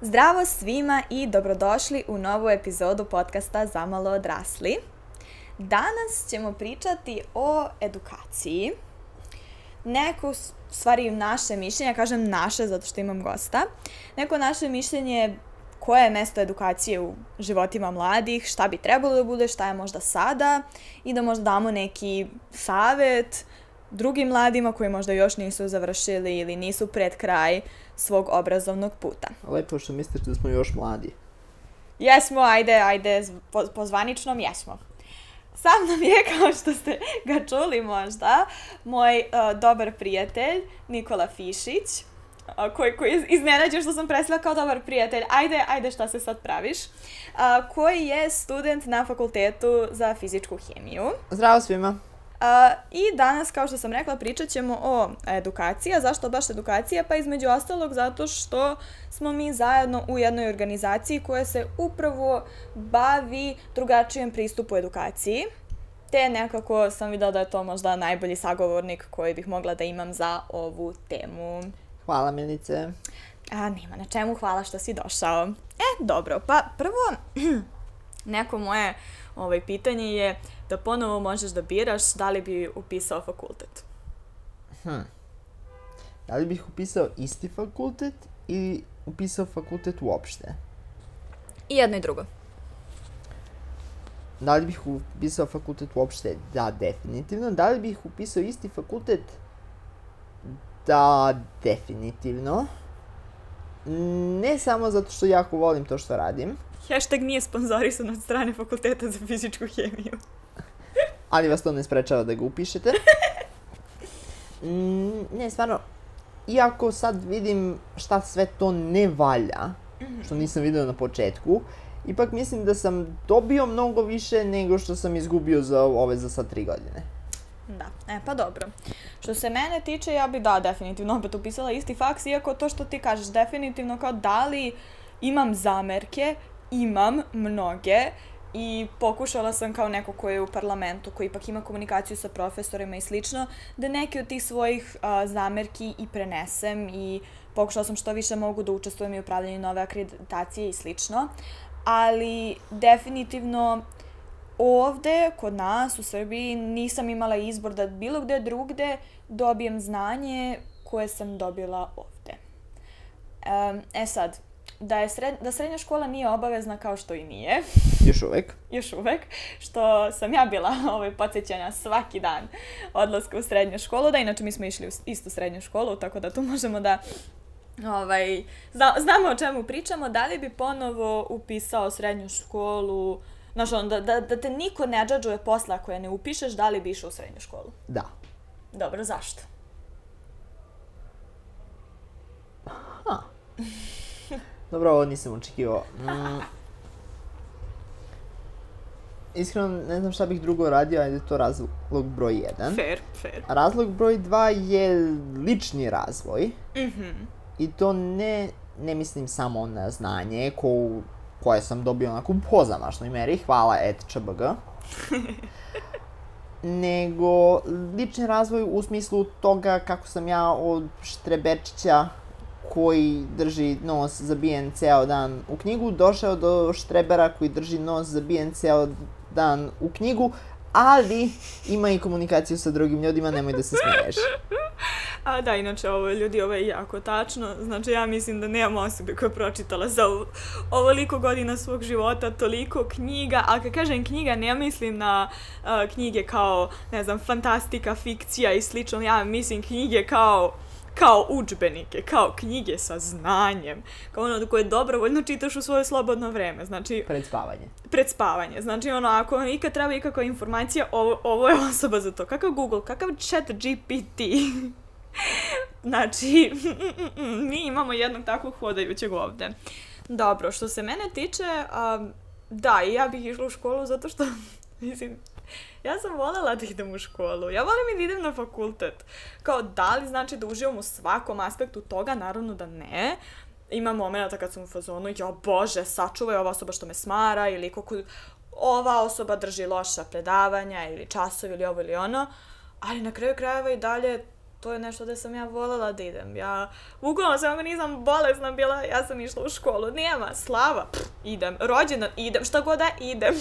Zdravo svima i dobrodošli u novu epizodu podcasta Zamalo odrasli. Danas ćemo pričati o edukaciji. Neko, stvari naše mišljenje, kažem naše zato što imam gosta, neko naše mišljenje koje je mesto edukacije u životima mladih, šta bi trebalo da bude, šta je možda sada i da možda damo neki savet drugim mladima koji možda još nisu završili ili nisu pred kraj svog obrazovnog puta. Lepo što mislite da smo još mladi. Jesmo, ajde, ajde, po, po zvaničnom jesmo. Sam nam je, kao što ste ga čuli možda, moj uh, dobar prijatelj Nikola Fišić, uh, koji, koji iznenađe što sam presila kao dobar prijatelj. Ajde, ajde šta se sad praviš. Uh, koji je student na fakultetu za fizičku hemiju. Zdravo svima. I danas, kao što sam rekla, pričat ćemo o edukaciji. A zašto baš edukacija? Pa između ostalog zato što smo mi zajedno u jednoj organizaciji koja se upravo bavi drugačijem pristupu edukaciji. Te nekako sam videla da je to možda najbolji sagovornik koji bih mogla da imam za ovu temu. Hvala, Milice. A, nema na čemu, hvala što si došao. E, dobro, pa prvo, neko moje ovaj, pitanje je da ponovo možeš da biraš da li bi upisao fakultet. Hm. Da li bih upisao isti fakultet ili upisao fakultet uopšte? I jedno i drugo. Da li bih upisao fakultet uopšte? Da, definitivno. Da li bih upisao isti fakultet? Da, definitivno. Ne samo zato što jako volim to što radim. Hashtag nije sponzorisan od strane fakulteta za fizičku hemiju. Ali vas to ne sprečava da ga upišete. Mm, ne, stvarno, iako sad vidim šta sve to ne valja, što nisam video na početku, ipak mislim da sam dobio mnogo više nego što sam izgubio za ove za sad tri godine. Da, e pa dobro. Što se mene tiče, ja bi da, definitivno opet upisala isti faks, iako to što ti kažeš, definitivno kao da li imam zamerke, imam mnoge, i pokušala sam kao neko ko je u parlamentu, koji ipak ima komunikaciju sa profesorima i slično, da neke od tih svojih a, zamerki i prenesem i pokušala sam što više mogu da učestvujem i u upravljanju nove akreditacije i slično. Ali definitivno ovde, kod nas u Srbiji, nisam imala izbor da bilo gde drugde dobijem znanje koje sam dobila ovde. E sad, da, je sred, da srednja škola nije obavezna kao što i nije. Još uvek. Još uvek. Što sam ja bila ovaj, podsjećanja svaki dan odlaska u srednju školu. Da, inače mi smo išli u istu srednju školu, tako da tu možemo da ovaj, zna, znamo o čemu pričamo. Da li bi ponovo upisao srednju školu, znaš, on, da, da, da te niko ne džađuje posle ako je ne upišeš, da li bi išao u srednju školu? Da. Dobro, zašto? Aha. Dobro, ovo nisam očekivao. Mm. Iskreno, ne znam šta bih drugo radio, ajde to razlog broj 1. Fair, fair. A razlog broj 2 je lični razvoj. Mhm. Mm I to ne, ne mislim samo na znanje ko, koje sam dobio onako u pozamašnoj meri, hvala et čbg. nego lični razvoj u smislu toga kako sam ja od štreberčića koji drži nos zabijen ceo dan u knjigu, došao do štrebera koji drži nos zabijen ceo dan u knjigu, ali ima i komunikaciju sa drugim ljudima, nemoj da se smiješ. A da, inače, ovo ljudi, ovo je jako tačno. Znači, ja mislim da nemam osobe koja pročitala za ovo, ovoliko godina svog života, toliko knjiga, a kad kažem knjiga, ne mislim na uh, knjige kao, ne znam, fantastika, fikcija i slično, ja mislim knjige kao kao učbenike, kao knjige sa znanjem, kao ono koje dobrovoljno čitaš u svoje slobodno vreme, znači... Pred spavanje. Pred spavanje, znači ono, ako ikad treba ikakva informacija, ovo, ovo je osoba za to. Kakav Google, kakav chat GPT? znači, mi imamo jednog takvog hodajućeg ovde. Dobro, što se mene tiče, um, da, i ja bih išla u školu zato što, mislim, ja sam voljela da idem u školu. Ja volim i da idem na fakultet. Kao, da li znači da uživam u svakom aspektu toga? Naravno da ne. Ima momenta kad sam u fazonu, jo bože, sačuvaj ova osoba što me smara, ili kako ova osoba drži loša predavanja, ili časovi, ili ovo ili ono. Ali na kraju krajeva i dalje to je nešto da sam ja voljela da idem. Ja, uglavnom samo nisam bolesna bila, ja sam išla u školu. Nema, slava, pff, idem. Rođena, idem, šta god da idem.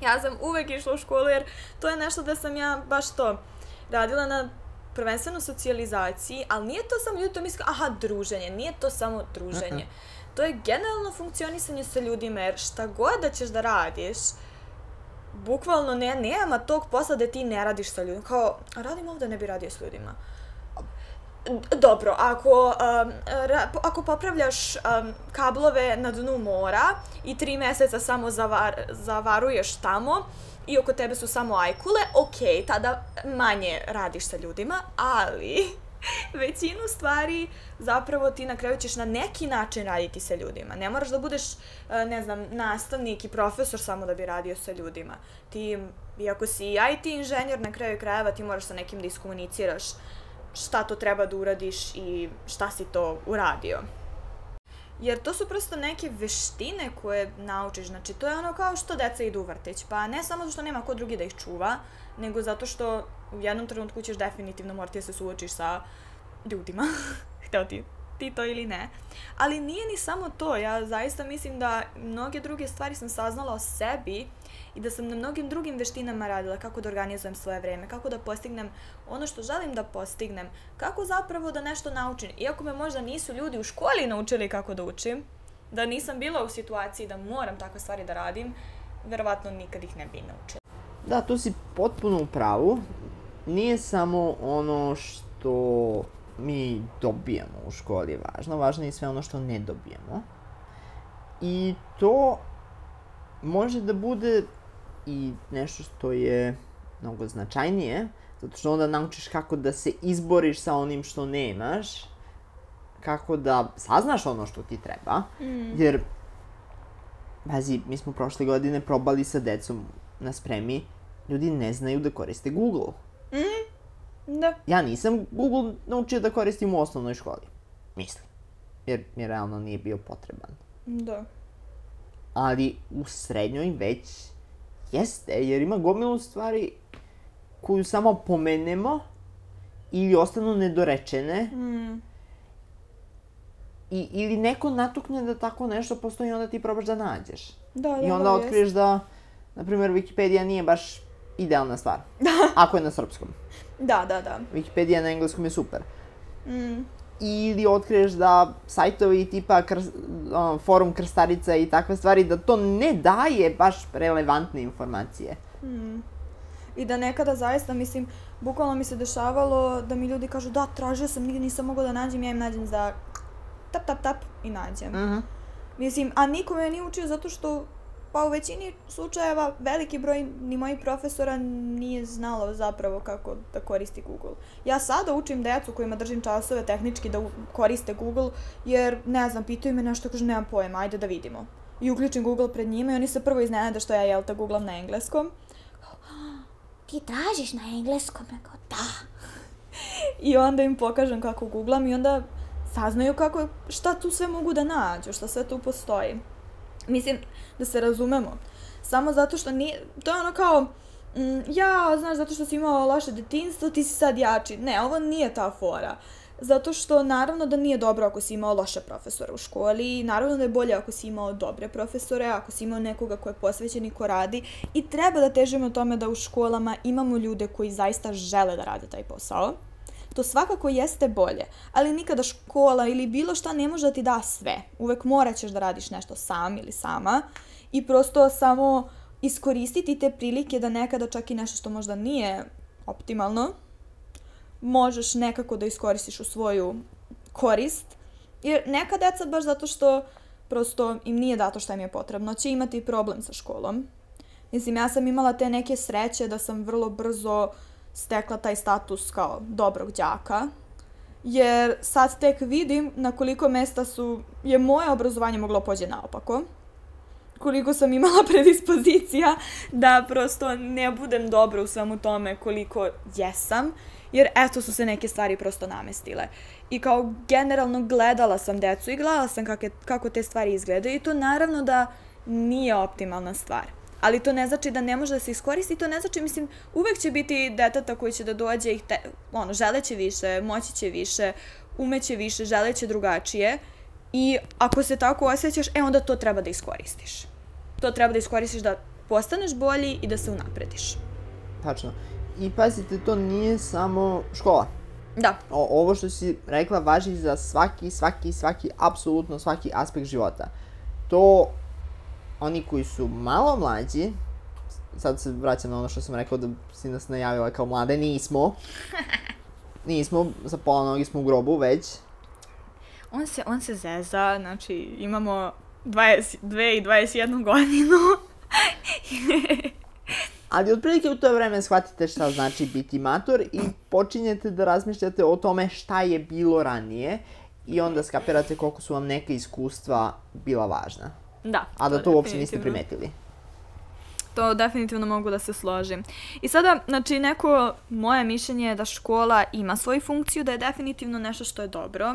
Ja sam uvek išla u školu jer to je nešto da sam ja baš to radila na prvenstveno socijalizaciji, ali nije to samo ljudi to misle, aha, druženje, nije to samo druženje. Uh -uh. To je generalno funkcionisanje sa ljudima, jer šta god da ćeš da radiš, bukvalno ne, nema tog posla da ti ne radiš sa ljudima. Kao, radim ovde, ne bi radio s ljudima. Dobro, ako, um, ra, ako popravljaš um, kablove na dnu mora i tri meseca samo zavar, zavaruješ tamo i oko tebe su samo ajkule, ok, tada manje radiš sa ljudima, ali većinu stvari zapravo ti na kraju ćeš na neki način raditi sa ljudima. Ne moraš da budeš, e, ne znam, nastavnik i profesor samo da bi radio sa ljudima. Ti, iako si IT inženjer, na kraju krajeva ti moraš sa nekim da iskomuniciraš šta to treba da uradiš i šta si to uradio. Jer to su prosto neke veštine koje naučiš. Znači, to je ono kao što deca idu u vrtić. Pa ne samo zato što nema ko drugi da ih čuva, nego zato što u jednom trenutku ćeš definitivno morati da se suočiš sa ljudima. Hteo ti ti to ili ne. Ali nije ni samo to. Ja zaista mislim da mnoge druge stvari sam saznala o sebi i da sam na mnogim drugim veštinama radila kako da organizujem svoje vreme, kako da postignem ono što želim da postignem, kako zapravo da nešto naučim. Iako me možda nisu ljudi u školi naučili kako da učim, da nisam bila u situaciji da moram takve stvari da radim, verovatno nikad ih ne bi naučila. Da, tu si potpuno u pravu. Nije samo ono što mi dobijamo u školi važno, važno je sve ono što ne dobijemo. I to može da bude i nešto što je mnogo značajnije, zato što onda naučiš kako da se izboriš sa onim što nemaš, kako da saznaš ono što ti treba, mm. jer, pazi, mi smo prošle godine probali sa decom na spremi, ljudi ne znaju da koriste Google. Mm. Da. Ja nisam Google naučio da koristim u osnovnoj školi. Mislim. Jer mi realno nije bio potreban. Da. Ali u srednjoj već jeste, jer ima gomilu stvari koju samo pomenemo ili ostanu nedorečene. Mm. I, ili neko natukne da tako nešto postoji i onda ti probaš da nađeš. Da, da, I onda da, otkriješ jest. da, na primjer, Wikipedia nije baš idealna stvar. ako je na srpskom. Da, da, da. Wikipedia na engleskom je super. Mm. Ili otkriješ da sajtovi tipa kr, um, forum krstarica i takve stvari, da to ne daje baš relevantne informacije. Mm. I da nekada zaista, mislim, bukvalno mi se dešavalo da mi ljudi kažu da, tražio sam, nigde nisam mogla da nađem, ja im nađem za tap, tap, tap i nađem. Uh -huh. Mislim, a niko me nije učio zato što Pa u većini slučajeva veliki broj ni mojih profesora nije znalo zapravo kako da koristi Google. Ja sada učim decu kojima držim časove tehnički da koriste Google jer, ne znam, pitaju me nešto, kažu nemam pojma, ajde da vidimo. I uključim Google pred njima i oni se prvo iznenade što ja, jel te, googlam na engleskom. Ti tražiš na engleskom? Ja kao, da. I onda im pokažem kako googlam i onda saznaju kako, šta tu sve mogu da nađu, šta sve tu postoji. Mislim, da se razumemo. Samo zato što nije, to je ono kao, mm, ja, znaš, zato što si imao loše detinstvo, ti si sad jači. Ne, ovo nije ta fora. Zato što naravno da nije dobro ako si imao loše profesore u školi, naravno da je bolje ako si imao dobre profesore, ako si imao nekoga ko je posvećen i ko radi i treba da težimo tome da u školama imamo ljude koji zaista žele da rade taj posao. To svakako jeste bolje, ali nikada škola ili bilo šta ne može da ti da sve. Uvek morat ćeš da radiš nešto sam ili sama i prosto samo iskoristiti te prilike da nekada čak i nešto što možda nije optimalno, možeš nekako da iskoristiš u svoju korist. Jer neka deca baš zato što prosto im nije dato šta im je potrebno, će imati problem sa školom. Mislim, ja sam imala te neke sreće da sam vrlo brzo stekla taj status kao dobrog đaka, jer sad tek vidim na koliko mesta su, je moje obrazovanje moglo pođe naopako koliko sam imala predispozicija da prosto ne budem dobra u svemu tome koliko jesam, jer eto su se neke stvari prosto namestile. I kao generalno gledala sam decu i gledala sam kako, kako te stvari izgledaju i to naravno da nije optimalna stvar. Ali to ne znači da ne može da se iskoristi, to ne znači, mislim, uvek će biti deteta koji će da dođe i te, ono, želeće više, moći će više, umeće više, želeće drugačije i ako se tako osjećaš, e onda to treba da iskoristiš. To treba da iskoristiš da postaneš bolji i da se unaprediš. Tačno. I pazite, to nije samo škola. Da, O, ovo što si rekla važi za svaki, svaki, svaki, apsolutno svaki aspekt života. To, oni koji su malo mlađi, sad se vraćam na ono što sam rekao da si nas najavila kao mlade, nismo. Nismo, sa pola nogi smo u grobu već. on se, on se zeza, znači imamo 22 i 21 godinu. Ali otprilike u to vreme shvatite šta znači biti mator i počinjete da razmišljate o tome šta je bilo ranije i onda skapirate koliko su vam neka iskustva bila važna. da. A da to uopšte niste primetili. To definitivno mogu da se složim. I sada, znači, neko moje mišljenje je da škola ima svoju funkciju, da je definitivno nešto što je dobro.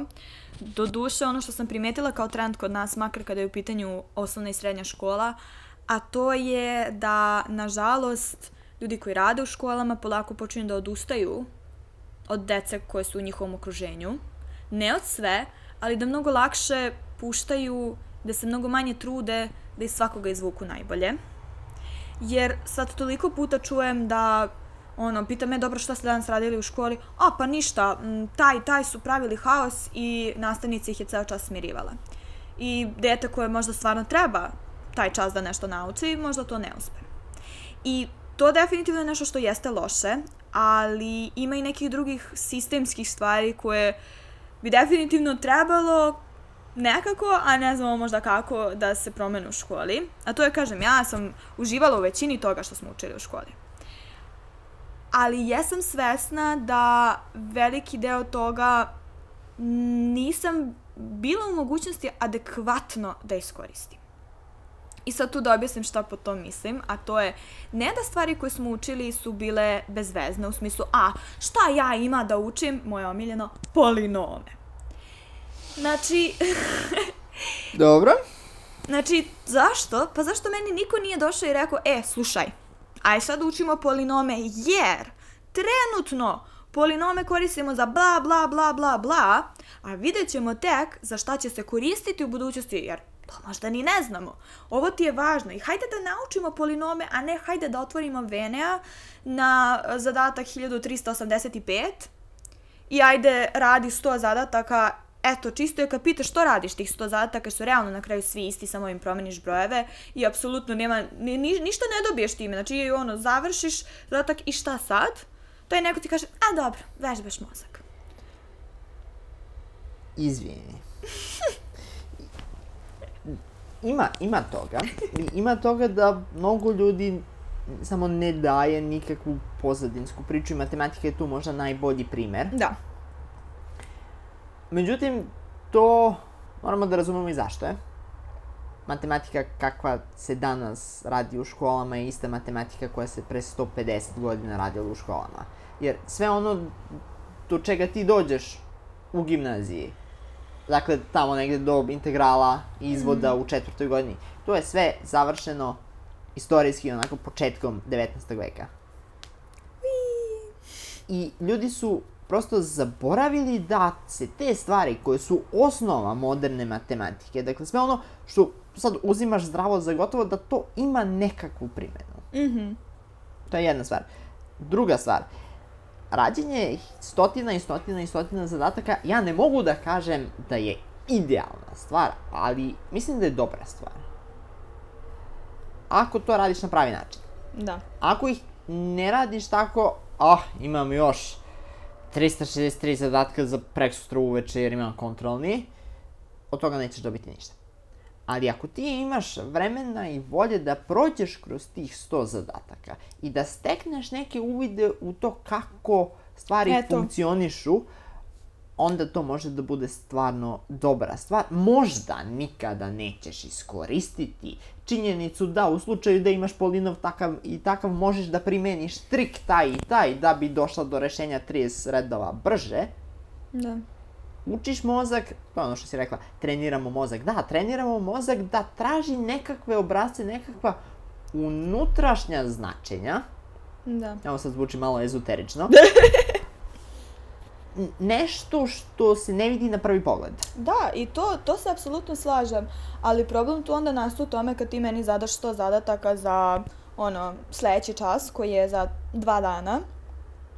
Doduše, ono što sam primetila kao trend kod nas, makar kada je u pitanju osnovna i srednja škola, a to je da, nažalost, ljudi koji rade u školama polako počinju da odustaju od dece koje su u njihovom okruženju. Ne od sve, ali da mnogo lakše puštaju, da se mnogo manje trude da iz svakoga izvuku najbolje. Jer sad toliko puta čujem da ono, pita me, dobro, šta ste danas radili u školi? A, pa ništa, taj, taj su pravili haos i nastavnica ih je ceo čas smirivala. I dete koje možda stvarno treba taj čas da nešto nauči, možda to ne uspe. I to definitivno je nešto što jeste loše, ali ima i nekih drugih sistemskih stvari koje bi definitivno trebalo nekako, a ne znamo možda kako da se promene u školi. A to je, kažem, ja sam uživala u većini toga što smo učili u školi. Ali jesam svesna da veliki deo toga nisam bila u mogućnosti adekvatno da iskoristim. I sad tu da objasnim šta po tom mislim, a to je ne da stvari koje smo učili su bile bezvezne, u smislu, a šta ja ima da učim, moje omiljeno, polinome. Znači, Dobro. Znači, zašto? Pa zašto meni niko nije došao i rekao, e, slušaj, aj sad učimo polinome, jer trenutno polinome koristimo za bla, bla, bla, bla, bla, a vidjet ćemo tek za šta će se koristiti u budućnosti, jer to možda ni ne znamo. Ovo ti je važno i hajde da naučimo polinome, a ne hajde da otvorimo Venea na e, zadatak 1385 i ajde radi 100 zadataka, eto, čisto je kad pitaš što radiš tih 100 zadataka, su realno na kraju svi isti, samo im promeniš brojeve i apsolutno nema, ni, ni- ništa ne dobiješ time, znači ono, završiš zadatak i šta sad? To je neko ti kaže, a dobro, vežbaš mozak. Izvini. Ima, ima toga. Ima toga da mnogo ljudi samo ne daje nikakvu pozadinsku priču i matematika je tu možda najbolji primer. Da, Međutim, to moramo da razumemo i zašto je. Matematika kakva se danas radi u školama je ista matematika koja se pre 150 godina radila u školama. Jer sve ono do čega ti dođeš u gimnaziji, dakle tamo negde do integrala i izvoda u četvrtoj godini, to je sve završeno istorijski onako početkom 19. veka. I ljudi su prosto zaboravili da se te stvari koje su osnova moderne matematike, dakle sve ono što sad uzimaš zdravo za gotovo, da to ima nekakvu primjenu. mhm, To je jedna stvar. Druga stvar, rađenje stotina i stotina i stotina zadataka, ja ne mogu da kažem da je idealna stvar, ali mislim da je dobra stvar. Ako to radiš na pravi način. da. Ako ih ne radiš tako, ah, imam još 363 zadatka za preksutra uveče jer imam kontrolni, od toga nećeš dobiti ništa. Ali ako ti imaš vremena i volje da prođeš kroz tih 100 zadataka i da stekneš neke uvide u to kako stvari Eto. funkcionišu, onda to može da bude stvarno dobra stvar. Možda nikada nećeš iskoristiti činjenicu da u slučaju da imaš polinov takav i takav možeš da primeniš trik taj i taj da bi došla do rešenja 30 redova brže, Da. učiš mozak, to je ono što si rekla, treniramo mozak. Da, treniramo mozak da traži nekakve obrazce, nekakva unutrašnja značenja, Da. Evo sad zvuči malo ezoterično. Nešto što se ne vidi na prvi pogled. Da, i to, to se apsolutno slažem, ali problem tu onda nastaje u tome kad ti meni zadaš 100 zadataka za ono, sledeći čas koji je za dva dana.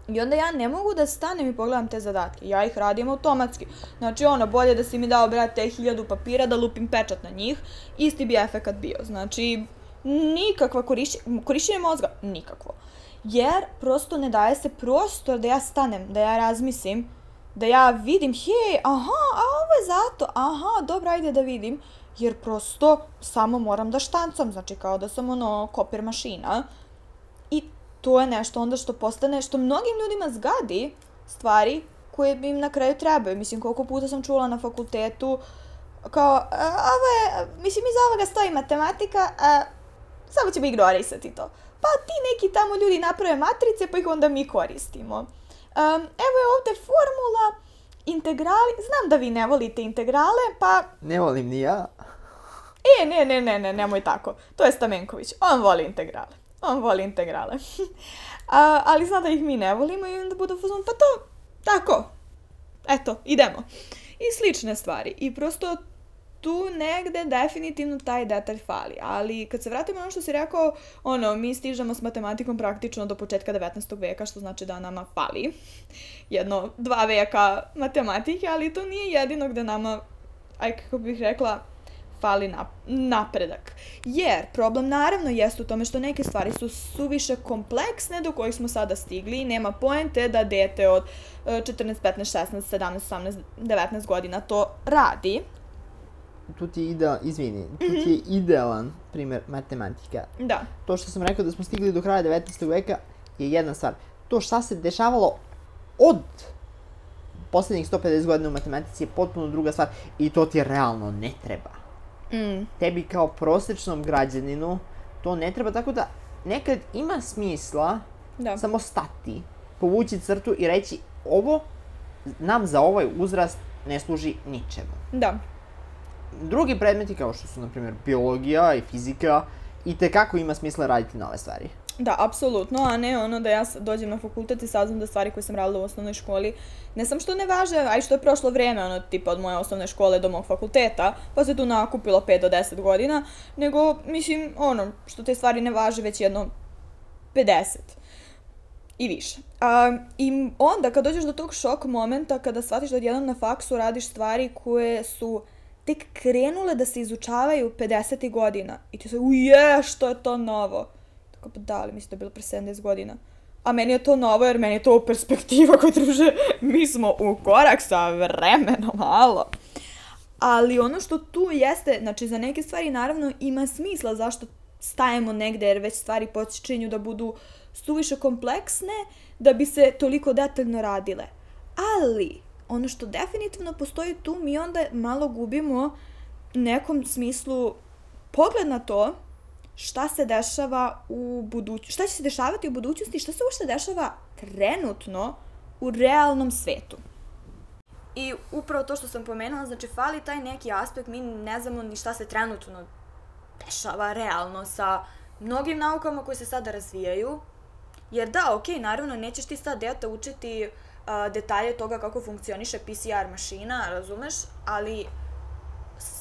I onda ja ne mogu da stanem i pogledam te zadatke. Ja ih radim automatski. Znači, ono, bolje da si mi dao, brate, hiljadu papira, da lupim pečat na njih, isti bi efekat bio. Znači, nikakva korišćenje, korišćenje mozga, nikakvo. Jer prosto ne daje se prostor da ja stanem, da ja razmislim, da ja vidim, hej, aha, a ovo je zato, aha, dobro, ajde da vidim. Jer prosto samo moram da štancam, znači kao da sam ono kopir mašina. I to je nešto onda što postane, što mnogim ljudima zgadi stvari koje bi im na kraju trebaju. Mislim, koliko puta sam čula na fakultetu, kao, a, ovo je, mislim, iza ovoga stoji matematika, a, samo ćemo ignorisati to. Pa ti neki tamo ljudi naprave matrice, pa ih onda mi koristimo. Um, evo je ovde formula, integrali, znam da vi ne volite integrale, pa Ne volim ni ja. E, ne, ne, ne, ne, nemoj tako. To je Stamenković. On voli integrale. On voli integrale. A, ali zna da ih mi ne volimo i onda budu fuzon, pa to, tako. Eto, idemo. I slične stvari. I prosto tu negde definitivno taj detalj fali. Ali kad se vratimo na ono što si rekao, ono, mi stižemo s matematikom praktično do početka 19. veka, što znači da nama fali jedno, dva veka matematike, ali to nije jedino gde nama, aj kako bih rekla, fali nap napredak. Jer problem naravno jeste u tome što neke stvari su suviše kompleksne do kojih smo sada stigli i nema poente da dete od e, 14, 15, 16, 17, 18, 19 godina to radi. Tu ti je idealan, izvini, tu ti je idealan primjer matematika. Da, To što sam rekao da smo stigli do kraja 19. veka je jedna stvar. To šta se dešavalo od poslednjih 150 godina u matematici je potpuno druga stvar i to ti realno ne treba. mm, tebi kao prosečnom građaninu to ne treba, tako da nekad ima smisla da. samo stati, povući crtu i reći ovo nam za ovaj uzrast ne služi ničemu. Da, Drugi predmeti kao što su, na primjer, biologija i fizika, i tekako ima smisla raditi na ove stvari. Da, apsolutno, a ne ono da ja dođem na fakultet i saznam da stvari koje sam radila u osnovnoj školi ne sam što ne važe, a i što je prošlo vreme, ono, tipa od moje osnovne škole do mog fakulteta, pa se tu nakupilo 5 do 10 godina, nego, mislim, ono, što te stvari ne važe već jedno 50 i više. A, I onda kad dođeš do tog šok momenta kada shvatiš da odjednom na faksu radiš stvari koje su tek krenule da se izučavaju 50 godina i ti se, uje, što je to novo? Tako pa da, ali mislim da je bilo pre 70 godina. A meni je to novo jer meni je to perspektiva koja druže, mi smo u korak sa vremenom, malo. Ali ono što tu jeste, znači za neke stvari naravno ima smisla zašto stajemo negde jer već stvari počinju da budu suviše kompleksne da bi se toliko detaljno radile. Ali, ono što definitivno postoji tu, mi onda malo gubimo nekom smislu pogled na to šta se dešava u budućnosti, šta će se dešavati u budućnosti i šta se uopšte dešava trenutno u realnom svetu. I upravo to što sam pomenula, znači fali taj neki aspekt, mi ne znamo ni šta se trenutno dešava realno sa mnogim naukama koje se sada razvijaju. Jer da, okej, naravno, nećeš ti sad deta učiti a, detalje toga kako funkcioniše PCR mašina, razumeš? Ali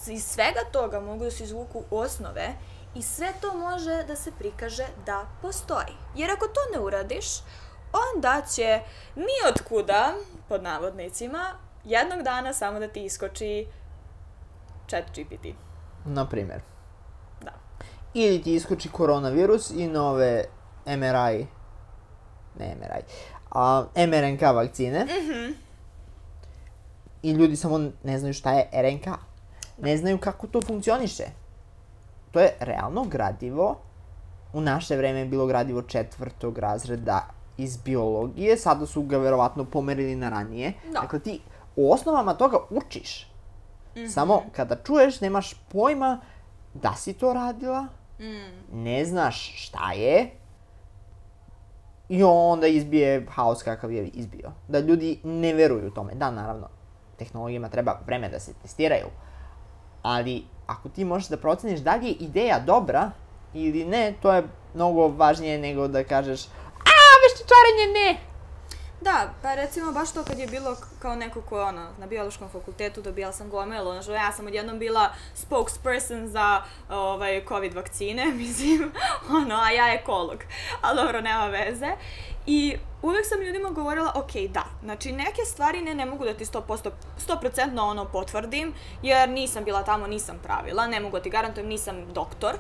iz svega toga mogu da se izvuku osnove i sve to može da se prikaže da postoji. Jer ako to ne uradiš, onda će nijotkuda, pod navodnicima, jednog dana samo da ti iskoči chat GPT. Na primjer. Da. Ili ti iskoči koronavirus i nove MRI, ne MRI, a mRNK vakcine. Mhm. I ljudi samo ne znaju šta je RNK. Ne znaju kako to funkcioniše. To je realno gradivo. U naše vreme je bilo gradivo četvrtog razreda iz biologije, sada su ga verovatno pomerili na ranije. Da. Dakle, ti u osnovama toga učiš. Samo kada čuješ, nemaš pojma da si to radila, ne znaš šta je, i onda izbije haos kakav je izbio. Da ljudi ne veruju tome. Da, naravno, tehnologijama treba vreme da se testiraju, ali ako ti možeš da proceniš da li je ideja dobra ili ne, to je mnogo važnije nego da kažeš a, veštačarenje ne! Da, pa recimo baš to kad je bilo kao neko ko ono, na biološkom fakultetu dobijala sam gomelo, ono što ja sam odjednom bila spokesperson za ovaj, covid vakcine, mislim, ono, a ja ekolog. Ali dobro, nema veze. I uvek sam ljudima govorila, ok, da, znači neke stvari ne, ne mogu da ti 100%, 100% ono potvrdim, jer nisam bila tamo, nisam pravila, ne mogu da ti garantujem, nisam doktor.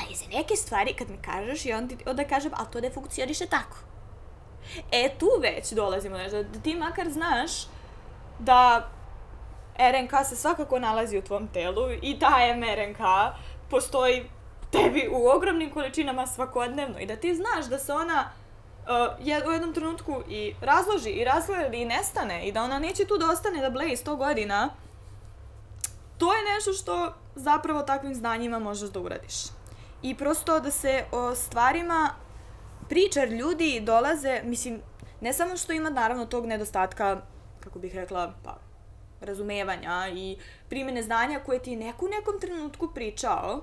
Ali za neke stvari kad mi kažeš i onda, onda kažem, a to ne funkcioniše tako. E, tu već dolazimo, znaš, da, ti makar znaš da RNK se svakako nalazi u tvom telu i ta mRNK postoji tebi u ogromnim količinama svakodnevno i da ti znaš da se ona uh, je, u jednom trenutku i razloži i razgledi i nestane i da ona neće tu da ostane da bleji 100 godina, to je nešto što zapravo takvim znanjima možeš da uradiš. I prosto da se o stvarima priča, jer ljudi dolaze, mislim, ne samo što ima naravno tog nedostatka, kako bih rekla, pa, razumevanja i primene znanja koje ti je neko u nekom trenutku pričao,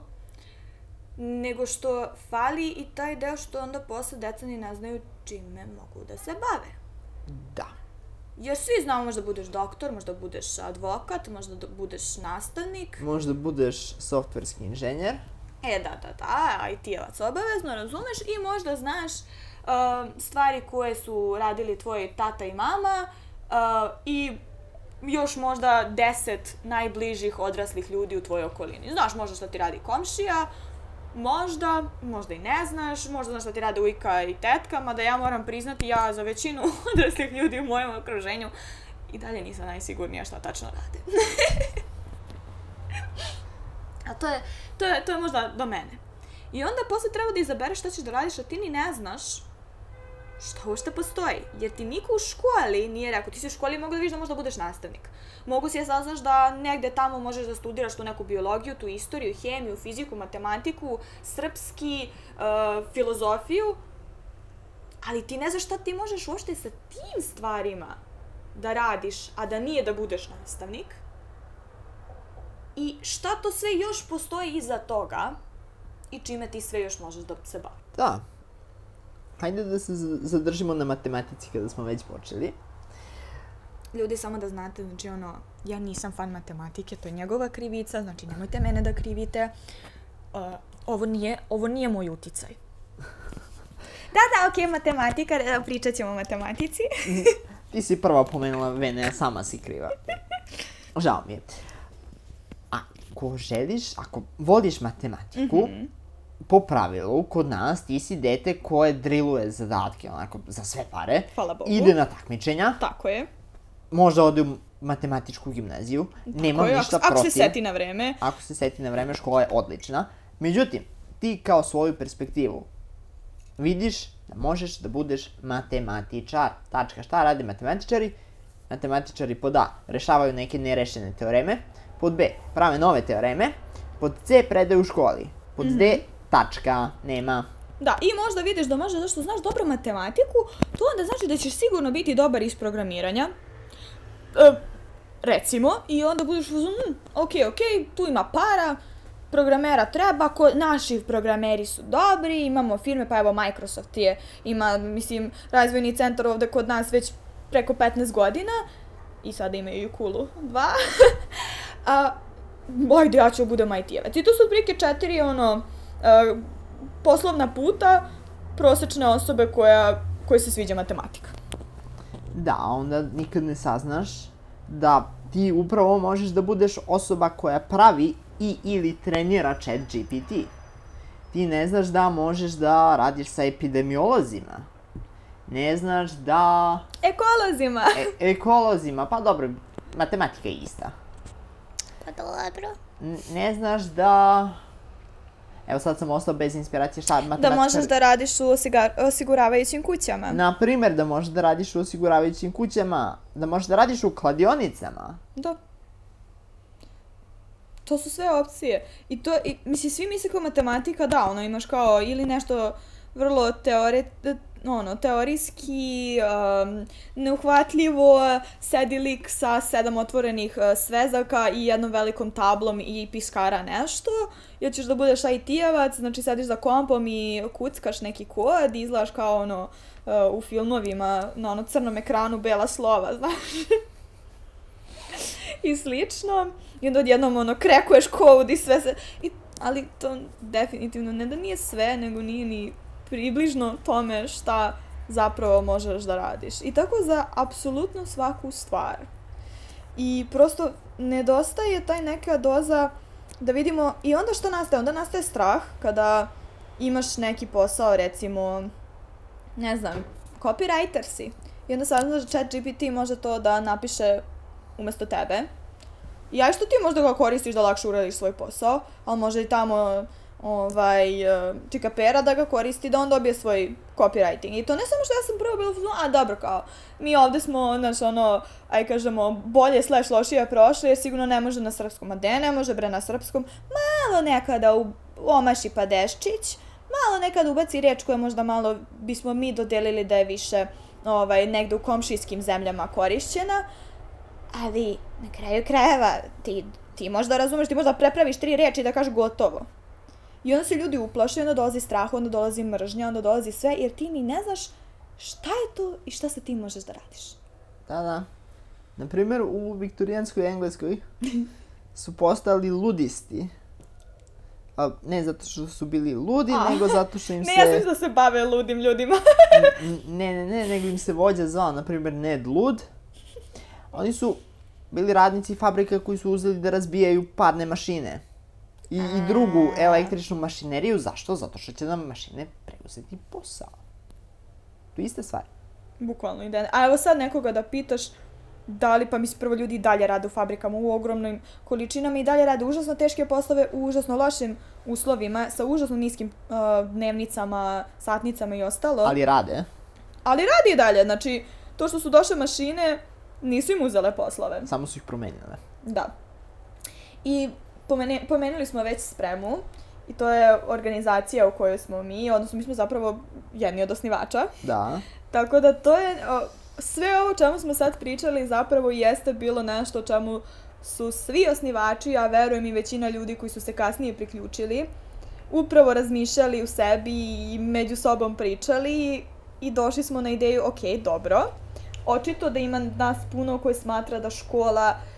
nego što fali i taj deo što onda posle deca ni ne znaju čime mogu da se bave. Da. Jer svi znamo možda budeš doktor, možda budeš advokat, možda da budeš nastavnik. Možda budeš softverski inženjer. E, da, da, da, IT-evac obavezno, razumeš, i možda znaš uh, stvari koje su radili tvoji tata i mama uh, i još možda deset najbližih odraslih ljudi u tvojoj okolini. Znaš možda šta ti radi komšija, možda, možda i ne znaš, možda znaš šta ti rade ujka i tetka, mada ja moram priznati, ja za većinu odraslih ljudi u mojem okruženju i dalje nisam najsigurnija šta tačno rade. A to je, to je, to je možda do mene. I onda posle treba da izabereš šta ćeš da radiš, a ti ni ne znaš šta uopšte postoji. Jer ti niko u školi nije rekao, ti si u školi mogu da vidiš da možda budeš nastavnik. Mogu si da saznaš da negde tamo možeš da studiraš tu neku biologiju, tu istoriju, hemiju, fiziku, matematiku, srpski, uh, filozofiju, ali ti ne znaš šta ti možeš uopšte sa tim stvarima da radiš, a da nije da budeš nastavnik. I šta to sve još postoji iza toga i čime ti sve još možeš da se baviš. Da. Hajde da se zadržimo na matematici kada smo već počeli. Ljudi, samo da znate, znači ono, ja nisam fan matematike, to je njegova krivica, znači nemojte mene da krivite. Uh, ovo nije, ovo nije moj uticaj. Da, da, okej, matematika, e, pričat ćemo o matematici. Ti si prva pomenula Vene, sama si kriva. Žao mi je. Ako želiš, ako voliš matematiku, Mhm. po pravilu, kod nas, ti si dete koje driluje zadatke, onako, za sve pare. Hvala Bogu. Ide na takmičenja, Tako je. možda ode u matematičku gimnaziju, nemam Tako je, ništa ako, ako protiv. se seti na vreme. ako se seti na vreme, škola je odlična. Međutim, ti kao svoju perspektivu vidiš da možeš da budeš matematičar. Tačka, šta rade matematičari? Matematičari pod A rešavaju neke nerešene teoreme, pod B prave nove teoreme, pod C predaju u školi, pod D Mhm. tačka, nema. Da, i možda vidiš da možda zašto znaš dobro matematiku, to onda znači da ćeš sigurno biti dobar iz programiranja. E, recimo, i onda budeš uzun, hm, ok, ok, tu ima para, programera treba, ko, naši programeri su dobri, imamo firme, pa evo Microsoft je, ima, mislim, razvojni centar ovde kod nas već preko 15 godina, i sada imaju i Kulu 2. A, ajde, ja ću da budem IT-evac. I to su otprilike četiri, ono, a, poslovna puta prosečne osobe koja, koja se sviđa matematika. Da, onda nikad ne saznaš da ti upravo možeš da budeš osoba koja pravi i ili trenira chat GPT. Ti ne znaš da možeš da radiš sa epidemiolozima. Ne znaš da... Ekolozima! E, ekolozima, pa dobro, matematika je ista. Pa dobro. Ne znaš da... Evo sad sam ostao bez inspiracije šta Da matematika... možeš da radiš u osiga- osiguravajućim kućama. Na primer, da možeš da radiš u osiguravajućim kućama, da možeš da radiš u kladionicama. Da. To su sve opcije. I to, i, mislim, svi misle kao matematika, da, ono, imaš kao ili nešto vrlo teore, ono, teorijski, um, neuhvatljivo, sedi lik sa sedam otvorenih uh, svezaka i jednom velikom tablom i piskara nešto, ili ćeš da budeš IT-evac, znači sediš za kompom i kuckaš neki kod i izgledaš kao ono, uh, u filmovima, na ono crnom ekranu, bela slova, znaš. I slično. I onda odjednom ono, krekuješ kod i sve se... I, ali to definitivno ne da nije sve, nego nije ni približno tome šta zapravo možeš da radiš. I tako za apsolutno svaku stvar. I prosto nedostaje taj neka doza da vidimo i onda što nastaje? Onda nastaje strah kada imaš neki posao, recimo, ne znam, copywriter si. I onda saznaš da chat GPT može to da napiše umesto tebe. I aj što ti možda ga koristiš da lakše uradiš svoj posao, ali može i tamo ovaj, čika pera da ga koristi da on dobije svoj copywriting. I to ne samo što ja sam prvo bila a dobro kao, mi ovde smo, znaš, ono, aj kažemo, bolje slash lošije prošli, jer sigurno ne može na srpskom. A de ne može bre na srpskom? Malo nekada u, omaši padeščić, malo nekada ubaci reč koja možda malo bismo mi dodelili da je više ovaj, negde u komšijskim zemljama korišćena, ali na kraju krajeva ti, ti možda razumeš, ti možda prepraviš tri reči da kažeš gotovo. I onda se ljudi uplaše, onda dolazi strah, onda dolazi mržnja, onda dolazi sve, jer ti ni ne znaš šta je to i šta sa tim možeš da radiš. Da, da. Naprimer, u viktorijanskoj Engleskoj su postali ludisti. A, ne zato što su bili ludi, A. nego zato što im se... Ne, ja sam da se bave ludim ljudima. ne, ne, ne, nego im se vođa zvao, na primjer, Ned Lud. Oni su bili radnici fabrika koji su uzeli da razbijaju parne mašine i, i drugu električnu mašineriju. Zašto? Zato što će nam mašine preuzeti posao. To je ista stvar. Bukvalno ide. A evo sad nekoga da pitaš da li, pa mislim prvo ljudi i dalje rade u fabrikama u ogromnim količinama i dalje rade užasno teške poslove u užasno lošim uslovima sa užasno niskim uh, dnevnicama, satnicama i ostalo. Ali rade. Ali radi i dalje, znači to što su došle mašine nisu im uzele poslove. Samo su ih promenile. Da. I pomene, pomenuli smo već spremu i to je organizacija u kojoj smo mi, odnosno mi smo zapravo jedni od osnivača. Da. Tako da to je, o, sve ovo čemu smo sad pričali zapravo jeste bilo nešto čemu su svi osnivači, a verujem i većina ljudi koji su se kasnije priključili, upravo razmišljali u sebi i među sobom pričali i došli smo na ideju, ok, dobro, očito da ima nas puno koji smatra da škola uh,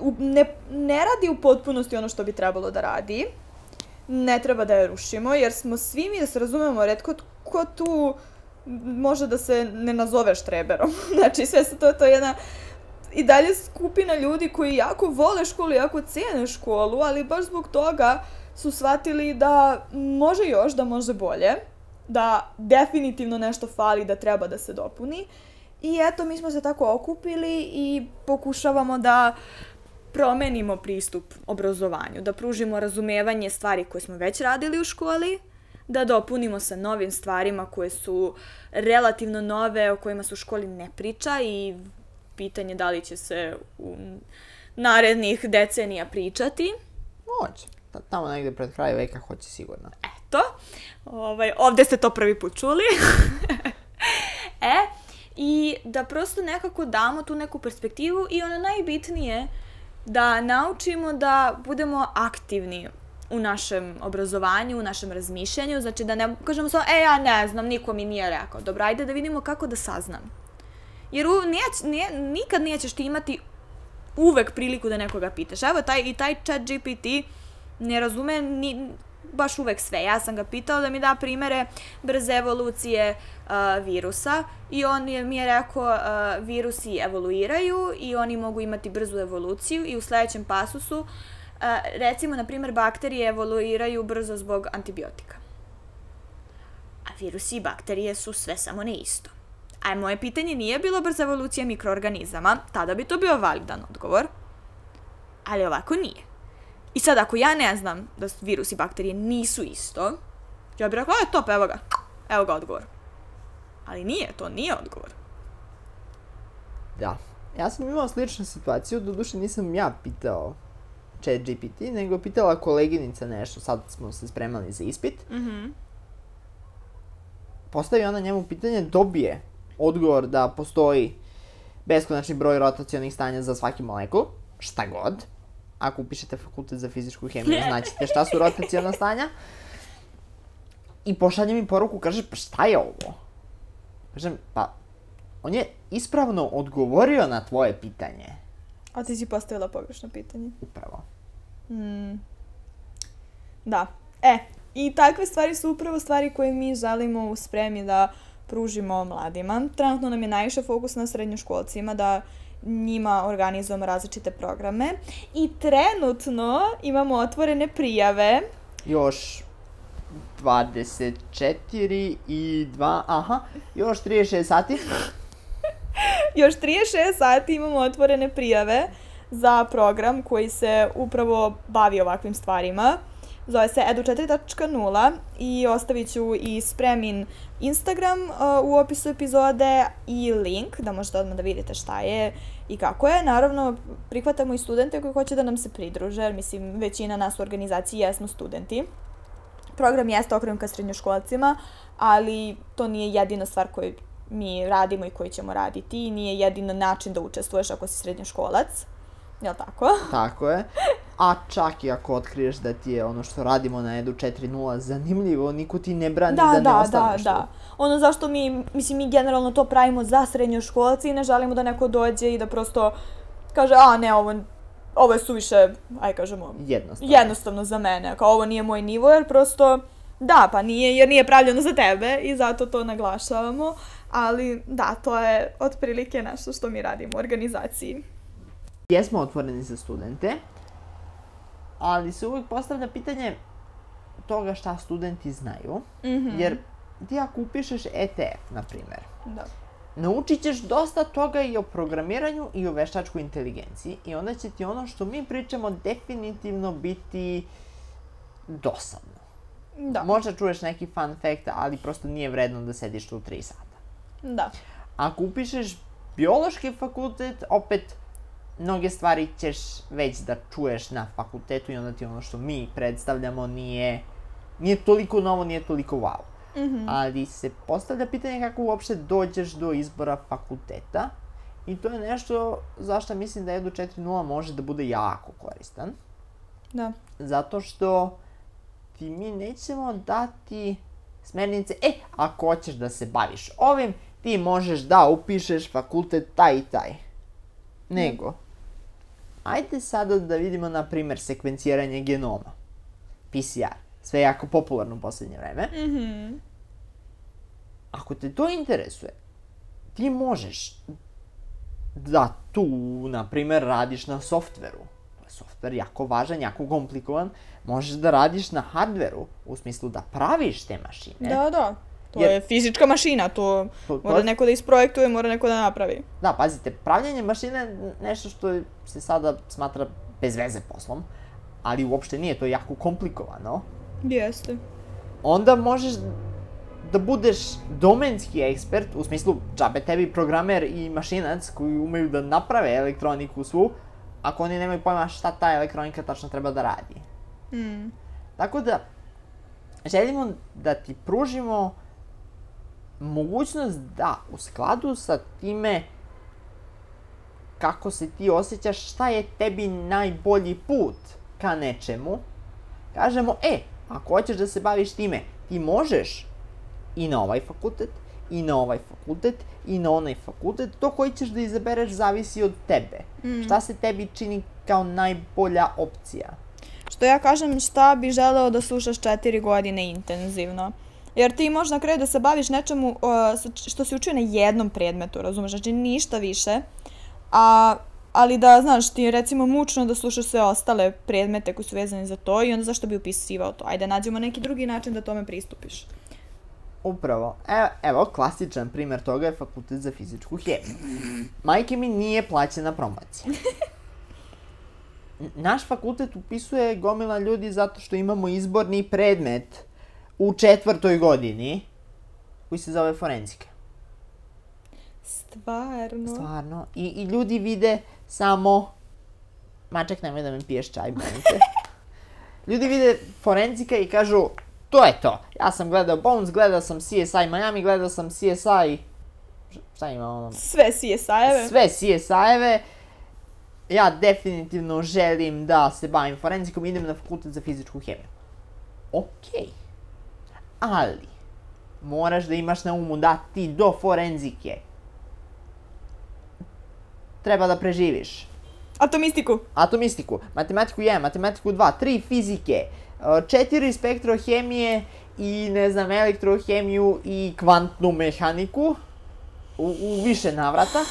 u, ne, ne radi u potpunosti ono što bi trebalo da radi. Ne treba da je rušimo, jer smo svi mi da se razumemo, redko ko tu može da se ne nazove štreberom. znači, sve se to, to je jedna i dalje skupina ljudi koji jako vole školu, jako cijene školu, ali baš zbog toga su shvatili da može još, da može bolje, da definitivno nešto fali, da treba da se dopuni. I eto, mi smo se tako okupili i pokušavamo da promenimo pristup obrazovanju, da pružimo razumevanje stvari koje smo već radili u školi, da dopunimo sa novim stvarima koje su relativno nove, o kojima se u školi ne priča i pitanje da li će se u narednih decenija pričati. Moće. Tamo negde pred kraj veka hoće sigurno. Eto. Ovaj, ovde ste to prvi put čuli. e, i da prosto nekako damo tu neku perspektivu i ono najbitnije, da naučimo da budemo aktivni u našem obrazovanju, u našem razmišljanju, znači da ne kažemo samo, e, ja ne znam, niko mi nije rekao. Dobro, ajde da vidimo kako da saznam. Jer u, nije, nije, nikad nećeš ti imati uvek priliku da nekoga pitaš. Evo, taj, i taj chat GPT ne razume ni, baš uvek sve. Ja sam ga pitala da mi da primere brze evolucije uh, virusa i on je, mi je rekao uh, virusi evoluiraju i oni mogu imati brzu evoluciju i u sledećem pasusu uh, recimo, na primer, bakterije evoluiraju brzo zbog antibiotika. A virusi i bakterije su sve samo ne isto. A moje pitanje nije bilo brza evolucija mikroorganizama, tada bi to bio validan odgovor, ali ovako nije. I sad, ako ja ne znam da virus i bakterije nisu isto, ja bih rekla, je top, evo ga. Evo ga odgovor. Ali nije, to nije odgovor. Da. Ja sam imao sličnu situaciju, doduše nisam ja pitao chat GPT, nego pitala koleginica nešto, sad smo se spremali za ispit. Mm -hmm. postavi ona njemu pitanje, dobije odgovor da postoji beskonačni broj rotacionih stanja za svaki molekul, šta god. Ako upišete fakultet za fizičku hemiju, znaćete šta su rotaciona stanja. I pošalje mi poruku, kaže, pa šta je ovo? Kažem, pa, on je ispravno odgovorio na tvoje pitanje. A ti si postavila pogrešno pitanje. Upravo. Mm. Da. E, i takve stvari su upravo stvari koje mi želimo u spremi da pružimo mladima. Trenutno nam je najviše fokus na srednjoškolcima da njima organizujemo različite programe i trenutno imamo otvorene prijave. Još 24 i 2, aha, još 36 sati. još 36 sati imamo otvorene prijave za program koji se upravo bavi ovakvim stvarima. Zove se edu4.0 i ostavit ću i spremin Instagram uh, u opisu epizode i link da možete odmah da vidite šta je i kako je. Naravno, prihvatamo i studente koji hoće da nam se pridruže, jer mislim, većina nas u organizaciji jesmo studenti. Program jeste okrenut ka srednjoškolcima, ali to nije jedina stvar koju mi radimo i koju ćemo raditi i nije jedin način da učestvuješ ako si srednjoškolac. Jel tako? Tako je. A čak i ako otkriješ da ti je ono što radimo na Edu 4.0 zanimljivo, niko ti ne brani da, da, da ne ostaneš da, da. Ono zašto mi, mislim, mi generalno to pravimo za srednjoškolci i ne želimo da neko dođe i da prosto kaže, a ne, ovo, ovo je suviše, aj kažemo, jednostavno. jednostavno za mene, kao ovo nije moj nivo, jer prosto, da, pa nije, jer nije pravljeno za tebe i zato to naglašavamo, ali da, to je otprilike nešto što mi radimo u organizaciji. Jesmo otvoreni za studente, ali se uvijek postavlja pitanje toga šta studenti znaju, mm -hmm. jer ti ako upišeš ETF, na primjer, da. naučit ćeš dosta toga i o programiranju i o veštačkoj inteligenciji i onda će ti ono što mi pričamo definitivno biti dosadno. Da. Možda čuješ neki fun fact, ali prosto nije vredno da sediš tu 3 sata. Da. Ako upišeš biološki fakultet, opet mnoge stvari ćeš već da čuješ na fakultetu i onda ti ono što mi predstavljamo nije, nije toliko novo, nije toliko wow. Mm -hmm. Ali se postavlja pitanje kako uopšte dođeš do izbora fakulteta i to je nešto zašto mislim da Edu 4.0 može da bude jako koristan. Da. Zato što ti mi nećemo dati smernice, e, ako hoćeš da se baviš ovim, ti možeš da upišeš fakultet taj i taj. Nego, Ajde sada da vidimo, na primer, sekvenciranje genoma. PCR. Sve je jako popularno u poslednje vreme. Mm -hmm. Ako te to interesuje, ti možeš da tu, na primer, radiš na softveru. Softver jako važan, jako komplikovan. Možeš da radiš na hardveru, u smislu da praviš te mašine. Da, da. To Jer, je fizička mašina, to, to, to mora neko da isprojektuje, mora neko da napravi. Da, pazite, pravljanje mašine je nešto što se sada smatra bez veze poslom, ali uopšte nije, to je jako komplikovano. Jeste. Onda možeš da budeš domenski ekspert, u smislu džabe tebi programer i mašinac koji umeju da naprave elektroniku svu, ako oni nemaju pojma šta ta elektronika tačno treba da radi. Mm. Tako da, želimo da ti pružimo mogućnost da u skladu sa time kako se ti osjećaš, šta je tebi najbolji put ka nečemu, kažemo, e, ako hoćeš da se baviš time, ti možeš i na ovaj fakultet, i na ovaj fakultet, i na onaj fakultet, to koji ćeš da izabereš zavisi od tebe. Mm. Šta se tebi čini kao najbolja opcija? Što ja kažem, šta bi želeo da slušaš četiri godine intenzivno? Jer ti možeš na kraju da se baviš nečemu uh, što si učio na jednom predmetu, razumeš? Znači ništa više. A, ali da, znaš, ti je recimo mučno da slušaš sve ostale predmete koji su vezani za to i onda zašto bi upisivao to? Ajde, nađemo neki drugi način da tome pristupiš. Upravo. E, evo, klasičan primer toga je fakultet za fizičku hemiju. Majke mi nije plaćena promocija. Naš fakultet upisuje gomila ljudi zato što imamo izborni predmet u četvrtoj godini koji se zove forenzika. Stvarno? Stvarno. I, I ljudi vide samo... Maček, nemoj da mi piješ čaj, bolite. ljudi vide forenzika i kažu, to je to. Ja sam gledao Bones, gledao sam CSI Miami, gledao sam CSI... Šta ima ono? Sve CSI-eve. Sve CSI-eve. Ja definitivno želim da se bavim forenzikom, idem na fakultet za fizičku hemiju. Okej. Ali, moraš da imaš na umu da ti do forenzike treba da preživiš. Atomistiku. Atomistiku, matematiku 1, matematiku 2, 3 fizike, 4 spektrohemije i ne znam, elektrohemiju i kvantnu mehaniku u, u više navrata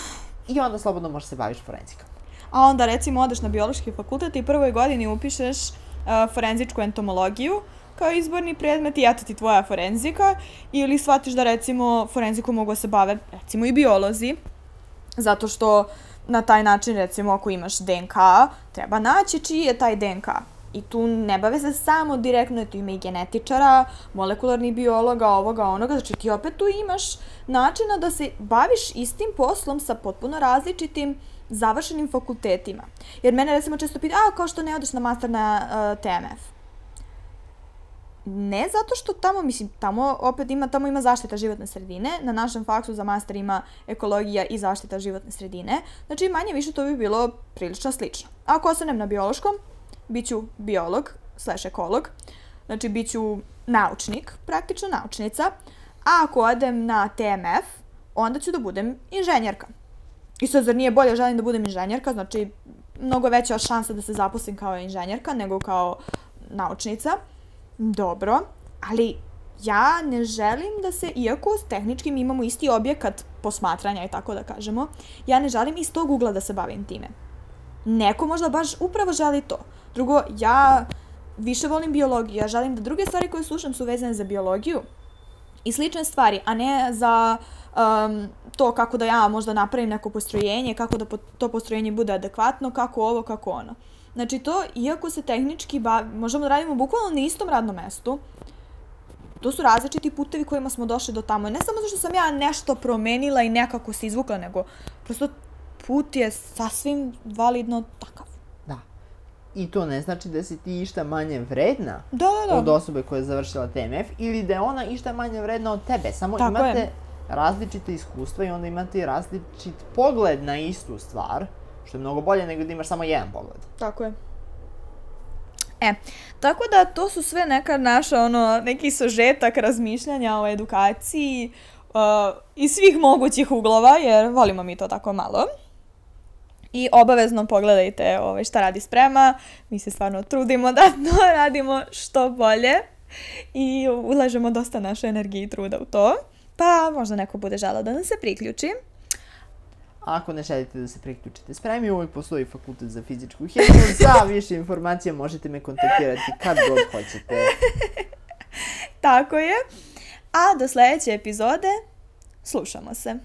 i onda slobodno možeš se baviš forenzikom. A onda recimo odeš na biološki fakultet i prvoj godini upišeš uh, forenzičku entomologiju kao izborni predmet i eto ti tvoja forenzika ili shvatiš da recimo forenziku mogu da se bave recimo i biolozi zato što na taj način recimo ako imaš DNK treba naći čiji je taj DNK I tu ne bave se samo direktno, tu ima i genetičara, molekularnih biologa, ovoga, onoga, znači ti opet tu imaš načina da se baviš istim poslom sa potpuno različitim završenim fakultetima. Jer mene recimo često pita, a kao što ne odeš na master na uh, TMF? Ne zato što tamo, mislim, tamo opet ima, tamo ima zaštita životne sredine, na našem faksu za master ima ekologija i zaštita životne sredine, znači manje više to bi bilo prilično slično. Ako ostanem na biološkom, bit ću biolog slash ekolog, znači bit ću naučnik, praktično naučnica, a ako odem na TMF, onda ću da budem inženjerka. I sad, zar nije bolje želim da budem inženjerka, znači mnogo veća šansa da se zaposlim kao inženjerka nego kao naučnica. Dobro, ali ja ne želim da se, iako s tehničkim imamo isti objekat posmatranja i tako da kažemo, ja ne želim iz tog ugla da se bavim time. Neko možda baš upravo želi to. Drugo, ja više volim biologiju. Ja želim da druge stvari koje slušam su vezane za biologiju i slične stvari, a ne za um, to kako da ja možda napravim neko postrojenje, kako da to postrojenje bude adekvatno, kako ovo, kako ono. Znači to, iako se tehnički bav, možemo da radimo bukvalno na istom radnom mestu, to su različiti putevi kojima smo došli do tamo. Ne samo zato što sam ja nešto promenila i nekako se izvukla, nego prosto put je sasvim validno takav. Da. I to ne znači da si ti išta manje vredna Da, da, da. od osobe koja je završila TMF ili da je ona išta manje vredna od tebe. Samo Tako imate je. različite iskustva i onda imate i različit pogled na istu stvar, što je mnogo bolje nego da imaš samo jedan pogled. Tako je. E, tako da to su sve neka naša, ono, neki sažetak razmišljanja o edukaciji uh, iz svih mogućih uglova, jer volimo mi to tako malo. I obavezno pogledajte ovaj, šta radi Sprema. Mi se stvarno trudimo da to radimo što bolje i ulažemo dosta naše energije i truda u to. Pa možda neko bude želao da nam se priključi. A ako ne želite da se priključite spremi, uvijek postoji fakultet za fizičku hemiju. Za više informacija možete me kontaktirati kad god hoćete. Tako je. A do sledeće epizode slušamo se.